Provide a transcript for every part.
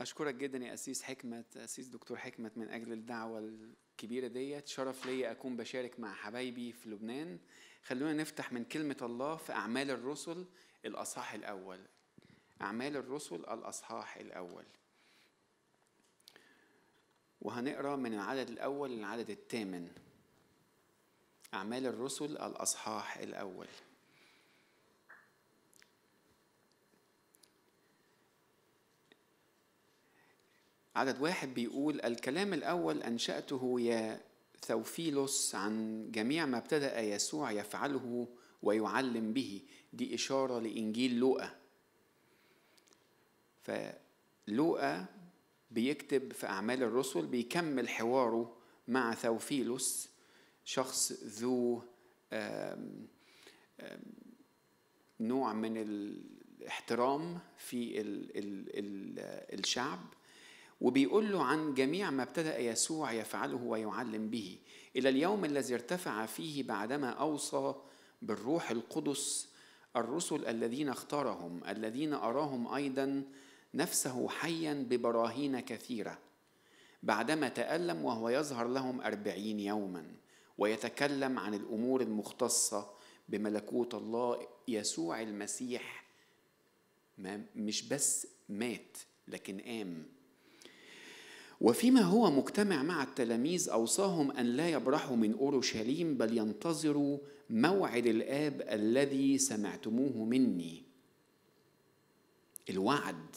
أشكرك جدا يا أسيس حكمة أسيس دكتور حكمة من أجل الدعوة الكبيرة ديت. شرف ليا أكون بشارك مع حبايبي في لبنان. خلونا نفتح من كلمة الله في أعمال الرسل الأصحاح الأول. أعمال الرسل الأصحاح الأول. وهنقرأ من العدد الأول للعدد الثامن. أعمال الرسل الأصحاح الأول. عدد واحد بيقول الكلام الأول أنشأته يا ثوفيلوس عن جميع ما ابتدأ يسوع يفعله ويعلم به. دي إشارة لإنجيل لوقا. فلوقا بيكتب في أعمال الرسل بيكمل حواره مع ثوفيلوس شخص ذو نوع من الاحترام في ال ال ال الشعب. وبيقول له عن جميع ما ابتدأ يسوع يفعله ويعلم به إلى اليوم الذي ارتفع فيه بعدما أوصى بالروح القدس الرسل الذين اختارهم الذين أراهم أيضا نفسه حيا ببراهين كثيرة. بعدما تألم وهو يظهر لهم أربعين يوما ويتكلم عن الأمور المختصة بملكوت الله يسوع المسيح ما مش بس مات لكن قام. وفيما هو مجتمع مع التلاميذ أوصاهم أن لا يبرحوا من أورشليم بل ينتظروا موعد الآب الذي سمعتموه مني. الوعد.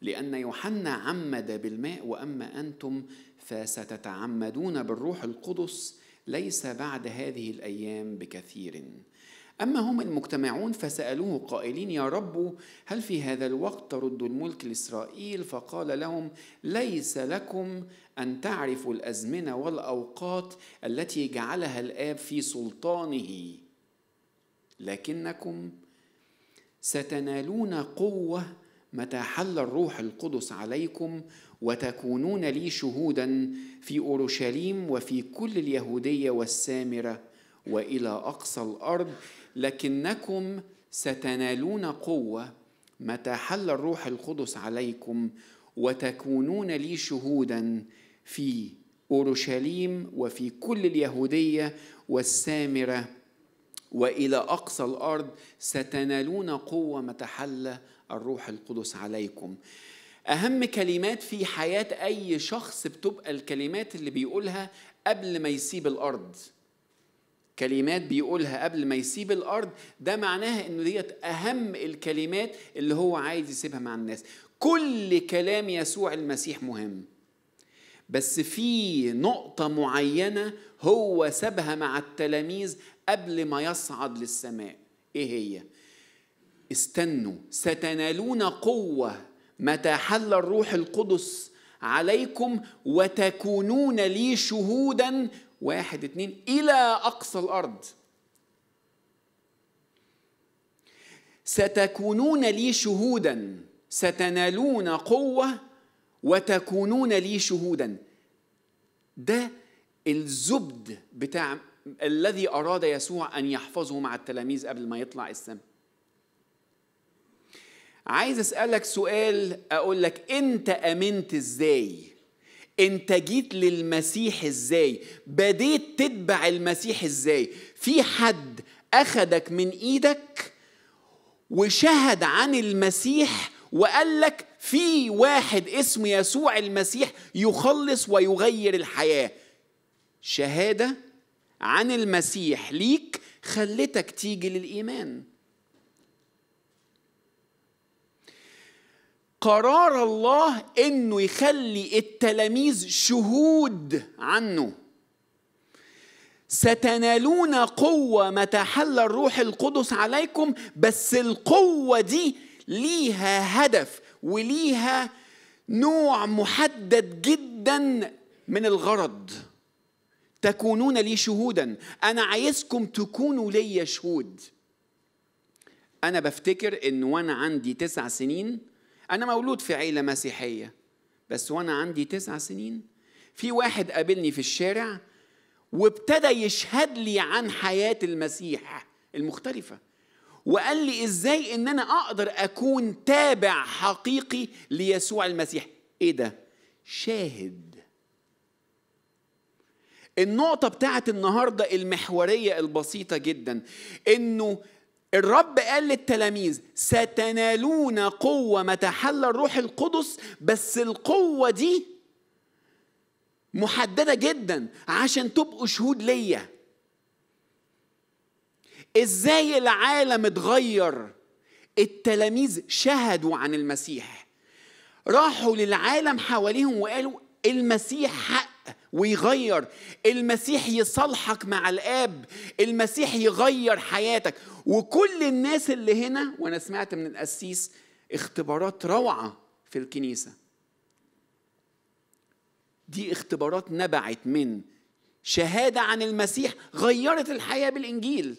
لأن يوحنا عمد بالماء وأما أنتم فستتعمدون بالروح القدس ليس بعد هذه الأيام بكثير. أما هم المجتمعون فسألوه قائلين يا رب هل في هذا الوقت ترد الملك لإسرائيل؟ فقال لهم ليس لكم أن تعرفوا الأزمنة والأوقات التي جعلها الآب في سلطانه. لكنكم ستنالون قوة متى حل الروح القدس عليكم وتكونون لي شهودا في أورشليم وفي كل اليهودية والسامرة. وإلى أقصى الأرض لكنكم ستنالون قوة. متى حل الروح القدس عليكم وتكونون لي شهودا في أورشليم وفي كل اليهودية والسامرة. وإلى أقصى الأرض ستنالون قوة متى حل الروح القدس عليكم. أهم كلمات في حياة أي شخص بتبقى الكلمات اللي بيقولها قبل ما يسيب الأرض. كلمات بيقولها قبل ما يسيب الأرض ده معناها انه ديت أهم الكلمات اللي هو عايز يسيبها مع الناس كل كلام يسوع المسيح مهم بس في نقطة معينة هو سابها مع التلاميذ قبل ما يصعد للسماء إيه هي؟ استنوا ستنالون قوة متى حل الروح القدس عليكم وتكونون لي شهودا واحد اتنين إلى أقصى الأرض. ستكونون لي شهودا. ستنالون قوة وتكونون لي شهودا. ده الزبد بتاع الذي أراد يسوع أن يحفظه مع التلاميذ قبل ما يطلع السماء. عايز أسألك سؤال أقول لك أنت آمنت إزاي؟ انت جيت للمسيح إزاي؟ بديت تتبع المسيح إزاي؟ في حد أخدك من إيدك وشهد عن المسيح وقال لك في واحد اسمه يسوع المسيح يخلص ويغير الحياة. شهادة عن المسيح ليك خلتك تيجي للإيمان. قرار الله إنه يخلي التلاميذ شهود عنه. ستنالون قوة متى حل الروح القدس عليكم بس القوة دي ليها هدف وليها نوع محدد جدا من الغرض. تكونون لي شهودا. أنا عايزكم تكونوا لي شهود. أنا بفتكر إن وأنا عندي تسع سنين أنا مولود في عيلة مسيحية بس وأنا عندي تسع سنين. في واحد قابلني في الشارع وابتدى يشهد لي عن حياة المسيح المختلفة وقال لي إزاي إن أنا أقدر أكون تابع حقيقي ليسوع المسيح. إيه ده؟ شاهد. النقطة بتاعت النهاردة المحورية البسيطة جدا إنه الرب قال للتلاميذ ستنالون قوة متى حل الروح القدس بس القوة دي محددة جدا عشان تبقوا شهود ليا. إزاي العالم اتغير؟ التلاميذ شهدوا عن المسيح. راحوا للعالم حواليهم وقالوا المسيح حق ويغير. المسيح يصالحك مع الآب. المسيح يغير حياتك. وكل الناس اللي هنا وأنا سمعت من القسيس اختبارات روعة في الكنيسة. دي اختبارات نبعت من شهادة عن المسيح غيرت الحياة بالإنجيل.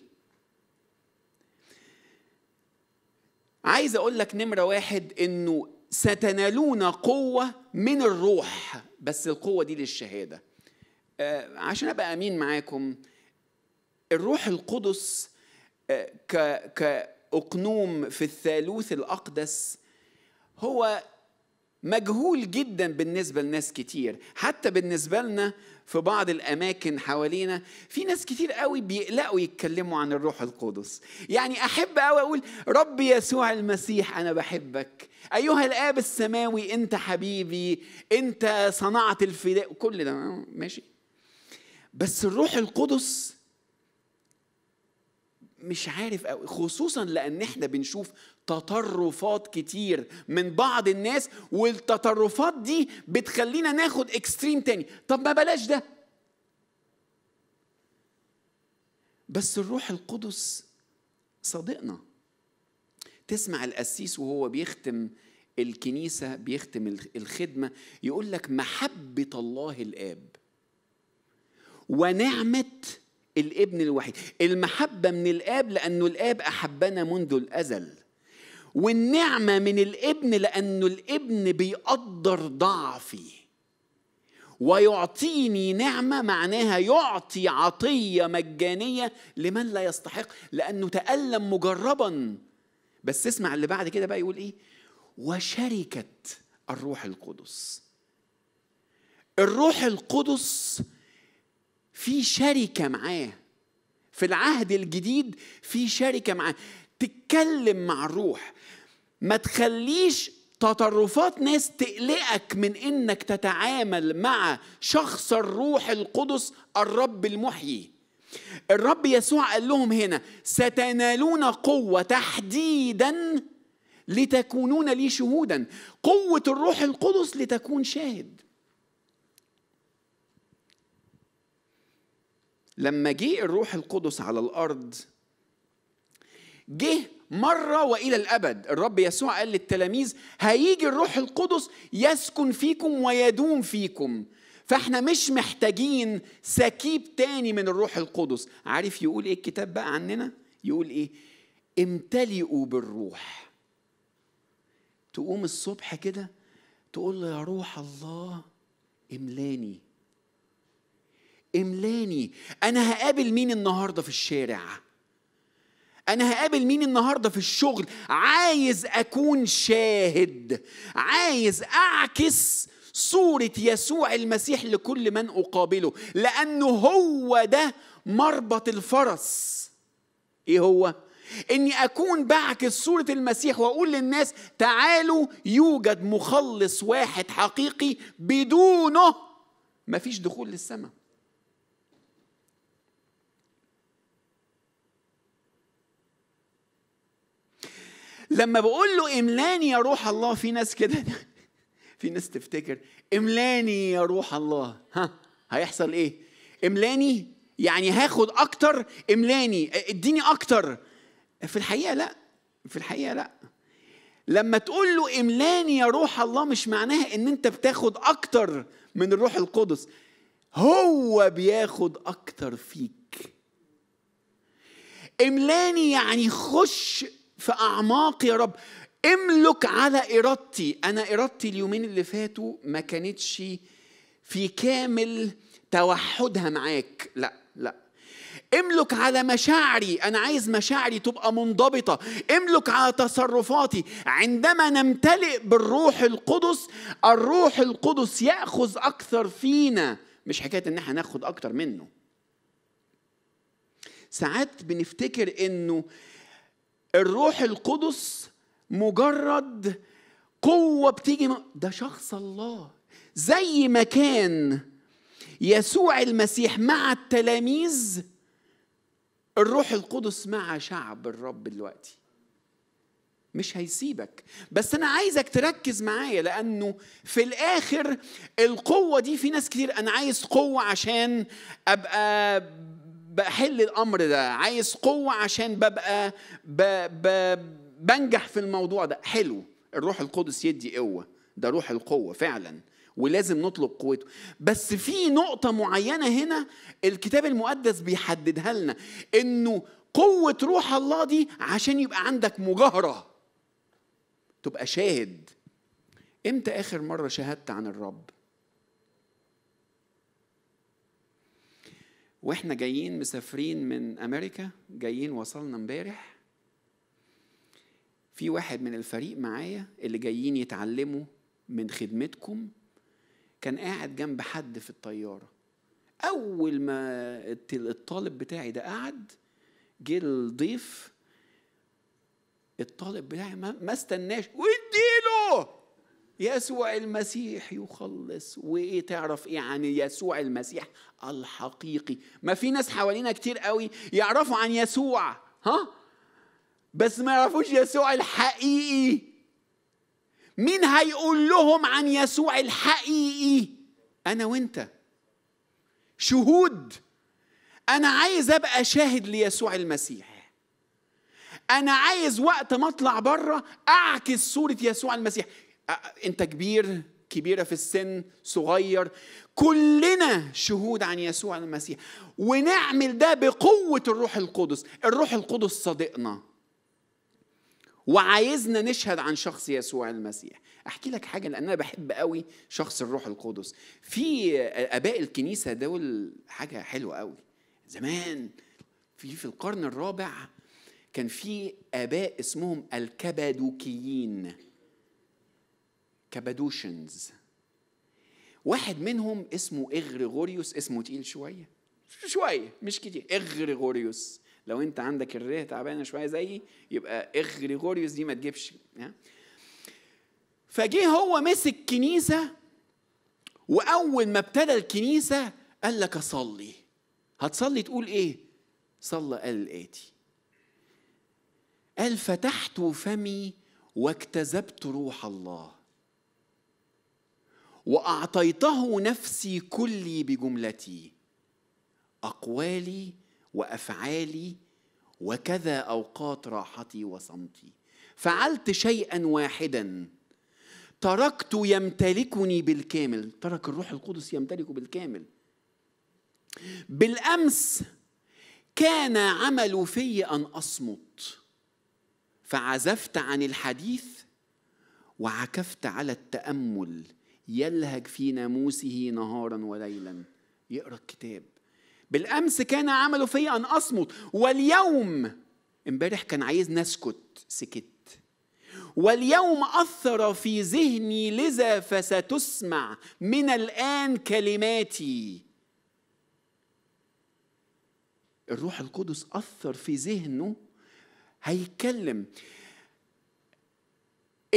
عايز أقول لك نمرة واحد إنه ستنالون قوة من الروح بس القوة دي للشهادة. آه، عشان أبقى أمين معاكم الروح القدس آه، ك كأقنوم في الثالوث الأقدس هو مجهول جدا بالنسبة لناس كتير. حتى بالنسبة لنا في بعض الأماكن حوالينا في ناس كتير قوي بيقلقوا يتكلموا عن الروح القدس. يعني أحب قوي أقول رب يسوع المسيح أنا بحبك. أيها الآب السماوي أنت حبيبي أنت صنعت الفداء. كل ده ماشي. بس الروح القدس مش عارف قوي خصوصا لأن إحنا بنشوف تطرفات كتير من بعض الناس والتطرفات دي بتخلينا ناخد اكستريم تاني. طب ما بلاش ده. بس الروح القدس صادقنا. تسمع القسيس وهو بيختم الكنيسة بيختم الخدمة يقول لك محبة الله الآب ونعمة الابن الوحيد. المحبة من الآب لأنه الآب أحبنا منذ الأزل. والنعمة من الابن لأنه الابن بيقدر ضعفي. ويعطيني نعمة معناها يعطي عطية مجانية لمن لا يستحق لأنه تألم مجربا. بس اسمع اللي بعد كده بقى يقول إيه؟ وشركة الروح القدس. الروح القدس في شركة معاه. في العهد الجديد في شركة معاه. تتكلم مع الروح. ما تخليش تطرفات ناس تقلقك من إنك تتعامل مع شخص الروح القدس الرب المحيي. الرب يسوع قال لهم هنا ستنالون قوة تحديدا لتكونون لي شهودا. قوة الروح القدس لتكون شاهد. لما جه الروح القدس على الأرض جه مرة وإلى الأبد الرب يسوع قال للتلاميذ هيجي الروح القدس يسكن فيكم ويدوم فيكم. فإحنا مش محتاجين سكيب تاني من الروح القدس. عارف يقول إيه الكتاب بقى عننا؟ يقول إيه؟ امتلئوا بالروح. تقوم الصبح كده تقول له يا روح الله املاني. املاني. أنا هقابل مين النهارده في الشارع؟ أنا هقابل مين النهارده في الشغل؟ عايز أكون شاهد. عايز أعكس صورة يسوع المسيح لكل من أقابله لأنه هو ده مربط الفرس. إيه هو؟ إني أكون بعكس صورة المسيح وأقول للناس تعالوا يوجد مخلص واحد حقيقي بدونه. مفيش دخول للسماء. لما بقول له املاني يا روح الله في ناس كده. في ناس تفتكر املاني يا روح الله. ها هيحصل إيه؟ املاني يعني هاخد أكتر املاني. اديني أكتر. في الحقيقة لأ. في الحقيقة لأ. لما تقول له املاني يا روح الله مش معناها إن أنت بتاخد أكتر من الروح القدس. هو بياخد أكتر فيك. املاني يعني خش في أعماق يا رب. املك على إرادتي. أنا إرادتي اليومين اللي فاتوا ما كانتش في كامل توحدها معاك. لا لا. املك على مشاعري. أنا عايز مشاعري تبقى منضبطة. املك على تصرفاتي. عندما نمتلئ بالروح القدس الروح القدس يأخذ أكثر فينا. مش حكاية إن إحنا ناخد أكتر منه. ساعات بنفتكر إنه الروح القدس مجرد قوة بتيجي ده شخص الله. زي ما كان يسوع المسيح مع التلاميذ الروح القدس مع شعب الرب دلوقتي. مش هيسيبك. بس أنا عايزك تركز معايا لأنه في الآخر القوة دي في ناس كتير أنا عايز قوة عشان أبقى بحل الأمر ده عايز قوة عشان ببقى ب... ب... بنجح في الموضوع ده. حلو. الروح القدس يدي قوة. ده روح القوة فعلا. ولازم نطلب قوته. بس في نقطة معينة هنا الكتاب المقدس بيحددها لنا. إنه قوة روح الله دي عشان يبقى عندك مجاهرة. تبقى شاهد. إمتى آخر مرة شاهدت عن الرب؟ وإحنا جايين مسافرين من أمريكا جايين وصلنا امبارح في واحد من الفريق معايا اللي جايين يتعلموا من خدمتكم كان قاعد جنب حد في الطيارة. أول ما الطالب بتاعي ده قعد جه الضيف الطالب بتاعي ما استناش. واديله يسوع المسيح يخلص. وإيه تعرف إيه عن يسوع المسيح؟ الحقيقي. ما في ناس حوالينا كتير قوي يعرفوا عن يسوع ها؟ بس ما يعرفوش يسوع الحقيقي. مين هيقول لهم عن يسوع الحقيقي؟ أنا وأنت. شهود. أنا عايز أبقى شاهد ليسوع المسيح. أنا عايز وقت ما أطلع بره أعكس صورة يسوع المسيح. أنت كبير كبيرة في السن صغير. كلنا شهود عن يسوع المسيح. ونعمل ده بقوة الروح القدس. الروح القدس صادقنا. وعايزنا نشهد عن شخص يسوع المسيح. أحكي لك حاجة لأن أنا بحب قوي شخص الروح القدس. في أباء الكنيسة دول حاجة حلوة قوي. زمان في في القرن الرابع كان في أباء اسمهم الكبادوكيين Cappadocians واحد منهم اسمه إغريغوريوس اسمه تقيل شوية. شوية مش كتير. إغريغوريوس. لو أنت عندك الريه تعبانة شوية زيي يبقى إغريغوريوس دي ما تجيبش. فجه هو مسك كنيسة وأول ما ابتدى الكنيسة قال لك أصلي. هتصلي تقول إيه؟ صلى قال الاتي قال فتحت فمي واكتذبت روح الله. وأعطيته نفسي كلي بجملتي. أقوالي وأفعالي وكذا أوقات راحتي وصمتي. فعلت شيئا واحدا. تركت يمتلكني بالكامل. ترك الروح القدس يمتلك بالكامل. بالأمس كان عمل في أن أصمت. فعزفت عن الحديث وعكفت على التأمل. يلهج في ناموسه نهارا وليلا. يقرأ الكتاب. بالأمس كان عمله في أن أصمت. واليوم امبارح كان عايز نسكت. سكت. واليوم أثر في ذهني لذا فستسمع من الآن كلماتي. الروح القدس أثر في ذهنه. هيتكلم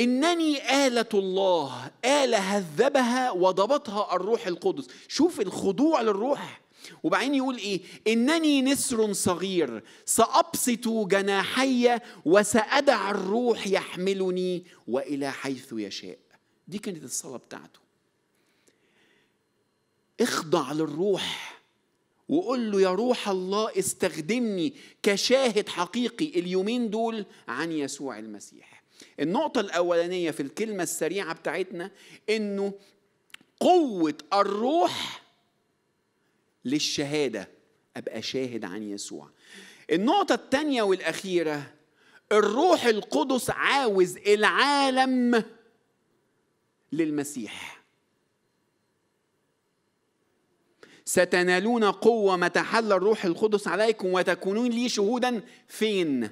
إنني آلة الله آلة هذبها وضبطها الروح القدس. شوف الخضوع للروح. وبعدين يقول إيه؟ إنني نسر صغير سأبسط جناحي وسأدع الروح يحملني وإلى حيث يشاء. دي كانت الصلاة بتاعته. اخضع للروح وقول له يا روح الله استخدمني كشاهد حقيقي اليومين دول عن يسوع المسيح. النقطة الأولانية في الكلمة السريعة بتاعتنا إنه قوة الروح للشهادة. أبقى شاهد عن يسوع. النقطة الثانية والأخيرة الروح القدس عاوز العالم للمسيح. ستنالون قوة متى حل الروح القدس عليكم وتكونون لي شهودا فين؟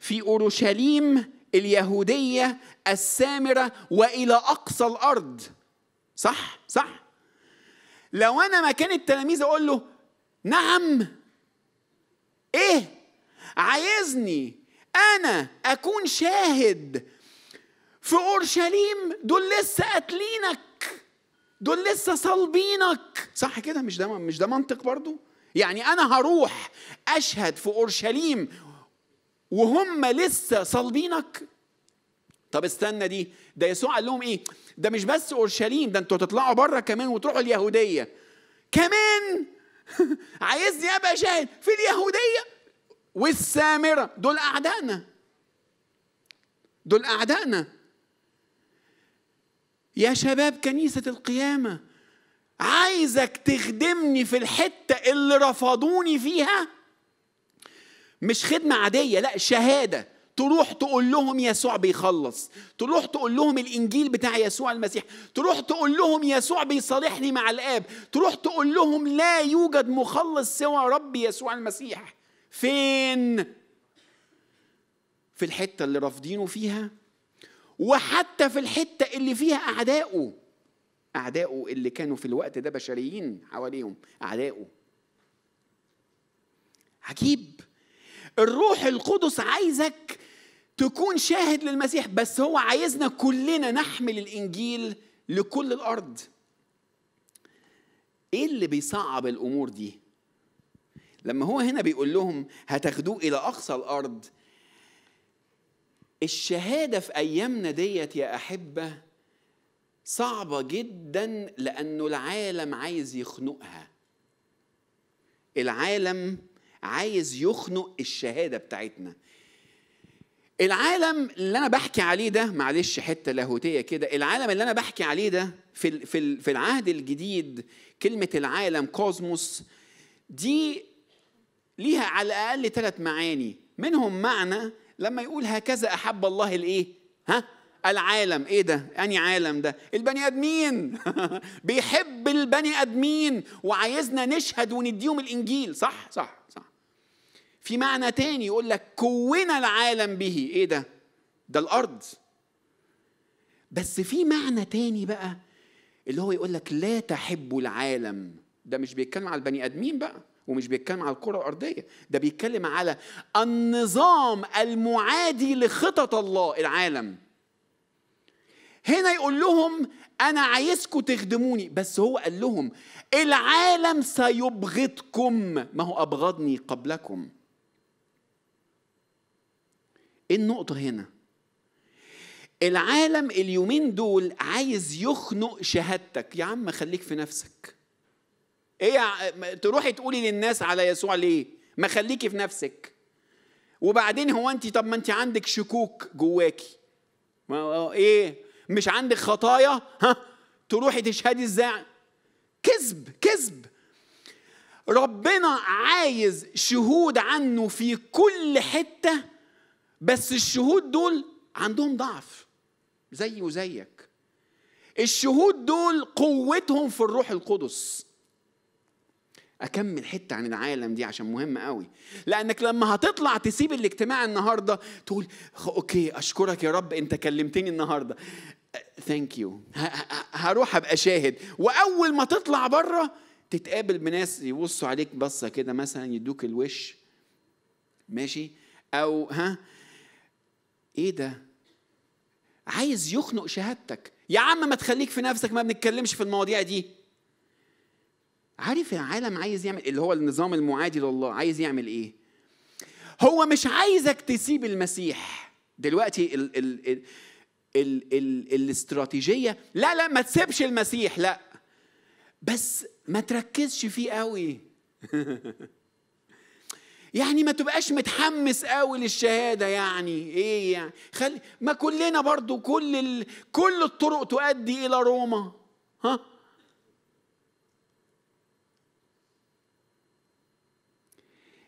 في أورشليم اليهودية السامرة وإلى أقصى الأرض صح؟ صح؟ لو أنا مكان التلاميذ أقول له نعم إيه؟ عايزني أنا أكون شاهد في أورشليم دول لسه قاتلينك دول لسه صلبينك صح كده مش ده مش ده منطق برضو يعني أنا هروح أشهد في أورشليم وهم لسه صلبينك. طب استنى دي ده يسوع قال لهم إيه؟ ده مش بس أورشليم ده أنتوا تطلعوا بره كمان وتروحوا اليهودية. كمان عايزني ابقى شاهد في اليهودية والسامرة. دول أعدائنا. دول أعدائنا. يا شباب كنيسة القيامة عايزك تخدمني في الحتة اللي رفضوني فيها؟ مش خدمة عادية لا شهادة. تروح تقول لهم يسوع بيخلص. تروح تقول لهم الإنجيل بتاع يسوع المسيح. تروح تقول لهم يسوع بيصالحني مع الآب. تروح تقول لهم لا يوجد مخلص سوى رب يسوع المسيح. فين؟ في الحتة اللي رافضينه فيها. وحتى في الحتة اللي فيها أعدائه. أعدائه اللي كانوا في الوقت ده بشريين حواليهم. أعدائه. عجيب. الروح القدس عايزك تكون شاهد للمسيح بس هو عايزنا كلنا نحمل الإنجيل لكل الأرض. إيه اللي بيصعب الأمور دي؟ لما هو هنا بيقول لهم هتاخدوه إلى أقصى الأرض. الشهادة في أيامنا ديت يا أحبة صعبة جدا لأنه العالم عايز يخنقها. العالم عايز يخنق الشهادة بتاعتنا. العالم اللي أنا بحكي عليه ده معلش حتة لاهوتية كده العالم اللي أنا بحكي عليه ده في في في العهد الجديد كلمة العالم كوزموس دي ليها على الأقل ثلاث معاني. منهم معنى لما يقول هكذا أحب الله الإيه؟ ها؟ العالم. إيه ده؟ اني عالم ده؟ البني آدمين. بيحب البني آدمين وعايزنا نشهد ونديهم الإنجيل. صح؟ صح؟ صح؟ في معنى تاني يقول لك كونا العالم به. إيه ده؟ ده الأرض. بس في معنى تاني بقى اللي هو يقول لك لا تحب العالم. ده مش بيتكلم على البني آدمين بقى ومش بيتكلم على الكرة الأرضية. ده بيتكلم على النظام المعادي لخطط الله العالم. هنا يقول لهم أنا عايزكم تخدموني. بس هو قال لهم العالم سيبغضكم. ما هو أبغضني قبلكم. إيه النقطة هنا؟ العالم اليومين دول عايز يخنق شهادتك. يا عم خليك في نفسك. إيه تروحي تقولي للناس على يسوع ليه؟ ما خليكي في نفسك. وبعدين هو انت طب ما انت عندك شكوك جواكي. ما إيه؟ مش عندك خطايا؟ ها؟ تروحي تشهدي إزاي؟ كذب كذب. ربنا عايز شهود عنه في كل حتة بس الشهود دول عندهم ضعف زي وزيك. الشهود دول قوتهم في الروح القدس. أكمل حتة عن العالم دي عشان مهم قوي. لأنك لما هتطلع تسيب الاجتماع النهارده تقول okay أشكرك يا رب أنت كلمتني النهارده. thank you هروح أبقى شاهد. وأول ما تطلع برة تتقابل بناس يبصوا عليك بصة كده مثلا يدوك الوش. ماشي؟ أو ها؟ إيه ده؟ عايز يخنق شهادتك. يا عم ما تخليك في نفسك ما بنتكلمش في المواضيع دي. عارف العالم عايز يعمل اللي هو النظام المعادي لله عايز يعمل إيه؟ هو مش عايزك تسيب المسيح. دلوقتي ال ال ال ال ال الاستراتيجية لا لا ما تسيبش المسيح لا. بس ما تركزش فيه قوي. يعني ما تبقاش متحمس قوي للشهادة يعني. إيه يعني؟ خلي ما كلنا برضو كل ال... كل الطرق تؤدي إلى روما. ها؟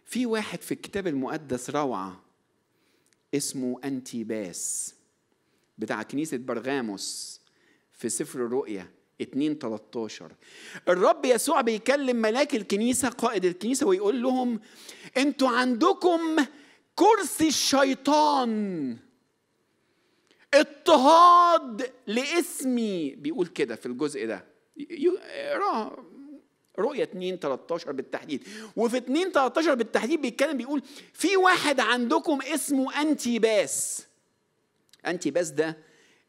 في واحد في الكتاب المقدس روعة اسمه أنتيباس بتاع كنيسة برغاموس في سفر الرؤيا. 2 13 الرب يسوع بيكلم ملاك الكنيسة قائد الكنيسة ويقول لهم أنتوا عندكم كرسي الشيطان. اضطهاد لاسمي. بيقول كده في الجزء ده. اقراه رؤية 2 13 بالتحديد. وفي 2 13 بالتحديد بيتكلم بيقول في واحد عندكم اسمه أنتيباس أنتيباس ده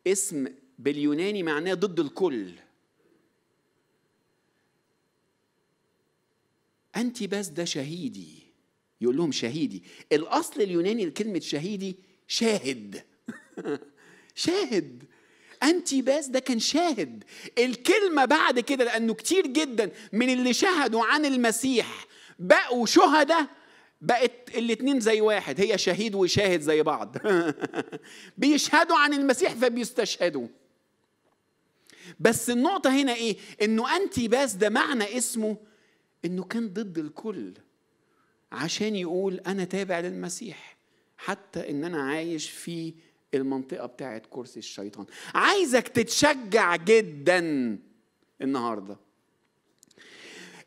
اسم باليوناني معناه ضد الكل. أنتيباس ده شهيدي. يقول لهم شهيدي. الأصل اليوناني لكلمة شهيدي شاهد. شاهد. أنتيباس ده كان شاهد. الكلمة بعد كده لأنه كتير جدا من اللي شهدوا عن المسيح بقوا شهداء بقت الاتنين زي واحد هي شهيد وشاهد زي بعض. بيشهدوا عن المسيح فبيستشهدوا. بس النقطة هنا إيه؟ إنه أنتي باس ده معنى اسمه إنه كان ضد الكل عشان يقول أنا تابع للمسيح حتى إن أنا عايش في المنطقة بتاعت كرسي الشيطان. عايزك تتشجع جدا النهارده.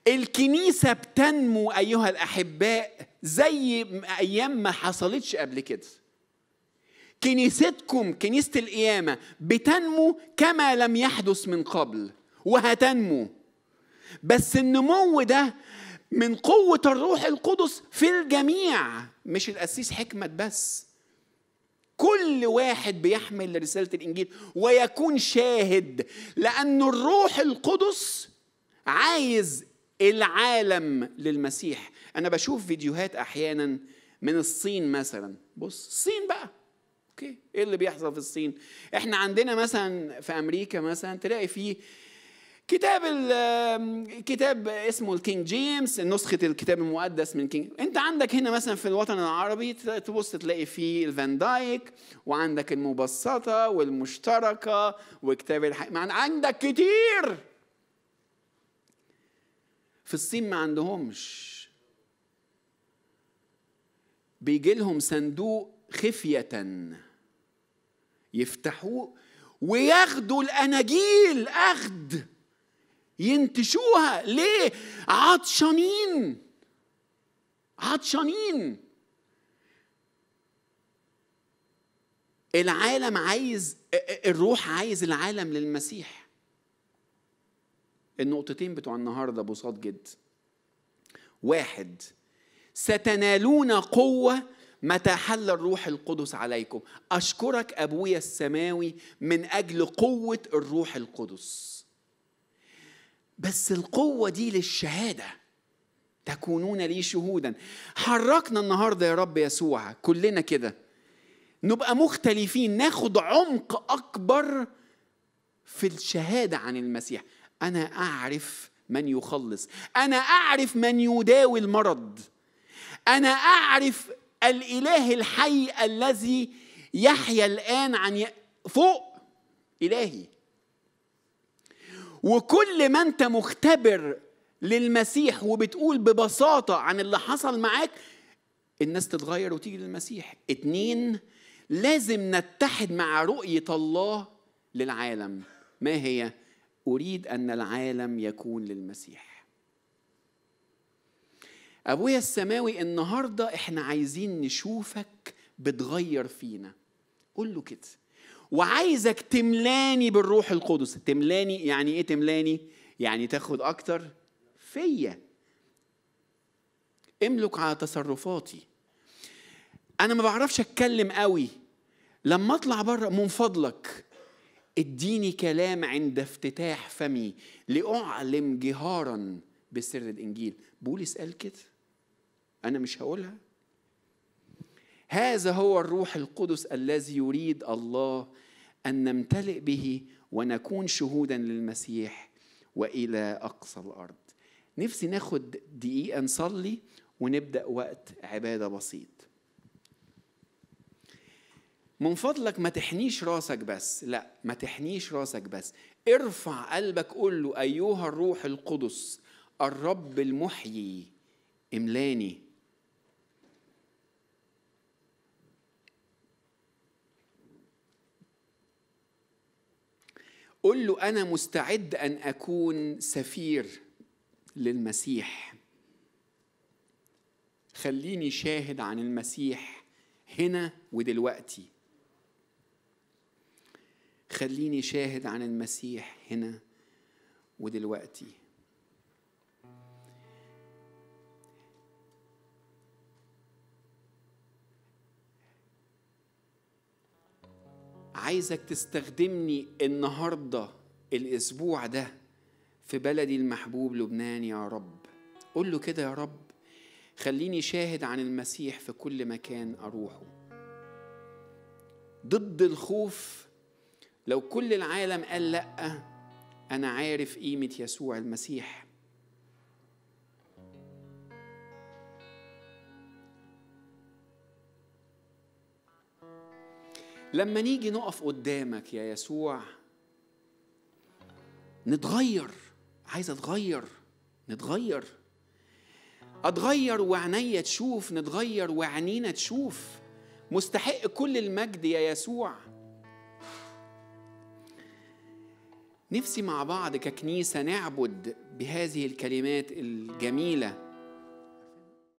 الكنيسة بتنمو أيها الأحباء زي أيام ما حصلتش قبل كده. كنيستكم كنيسة القيامة بتنمو كما لم يحدث من قبل وهتنمو. بس النمو ده من قوة الروح القدس في الجميع مش القسيس حكمة بس. كل واحد بيحمل رسالة الإنجيل ويكون شاهد لأن الروح القدس عايز العالم للمسيح. أنا بشوف فيديوهات أحيانا من الصين مثلا. بص الصين بقى. okay إيه اللي بيحصل في الصين؟ إحنا عندنا مثلا في أمريكا مثلا تلاقي فيه كتاب كتاب اسمه ال King James نسخة الكتاب المقدس من King انت عندك هنا مثلا في الوطن العربي تبص تلاقي فيه الفان دايك وعندك المبسطة والمشتركة وكتاب الحق عندك كتير! في الصين ما عندهمش. بيجي لهم صندوق خفية يفتحوه وياخدوا الأناجيل أخذ ينتشوها. ليه؟ عطشانين عطشانين العالم عايز الروح عايز العالم للمسيح. النقطتين بتوع النهارده بساط جدا واحد ستنالون قوة متى حل الروح القدس عليكم. أشكرك أبويا السماوي من أجل قوة الروح القدس. بس القوة دي للشهادة. تكونون لي شهودا. حركنا النهارده يا رب يسوع كلنا كده. نبقى مختلفين ناخد عمق أكبر في الشهادة عن المسيح. أنا أعرف من يخلص. أنا أعرف من يداوي المرض. أنا أعرف الإله الحي الذي يحيا الآن عن فوق إلهي. وكل ما انت مختبر للمسيح وبتقول ببساطة عن اللي حصل معاك الناس تتغير وتيجي للمسيح. اتنين لازم نتحد مع رؤية الله للعالم. ما هي؟ أريد أن العالم يكون للمسيح. أبويا السماوي النهاردة إحنا عايزين نشوفك بتغير فينا. قول له كده. وعايزك تملاني بالروح القدس. تملاني يعني إيه تملاني؟ يعني تاخد أكتر فيا. املك على تصرفاتي. أنا ما بعرفش أتكلم قوي. لما أطلع بره من فضلك. اديني كلام عند افتتاح فمي. لأعلم جهارا بسر الإنجيل. بولس قال كده. أنا مش هقولها. هذا هو الروح القدس الذي يريد الله أن نمتلئ به ونكون شهودا للمسيح وإلى أقصى الأرض. نفسي ناخد دقيقة نصلي ونبدأ وقت عبادة بسيط. من فضلك ما تحنيش راسك بس. لا ما تحنيش راسك بس. ارفع قلبك قول له أيها الروح القدس الرب المحيي املاني. قل له أنا مستعد أن أكون سفير للمسيح. خليني شاهد عن المسيح هنا ودلوقتي. خليني شاهد عن المسيح هنا ودلوقتي. عايزك تستخدمني النهارده الأسبوع ده في بلدي المحبوب لبنان يا رب. قول له كده يا رب خليني شاهد عن المسيح في كل مكان أروحه. ضد الخوف لو كل العالم قال لأ أنا عارف قيمة يسوع المسيح. لما نيجي نقف قدامك يا يسوع نتغير. عايز أتغير نتغير. أتغير وعينيا تشوف نتغير وعينينا تشوف. مستحق كل المجد يا يسوع. نفسي مع بعض ككنيسة نعبد بهذه الكلمات الجميلة.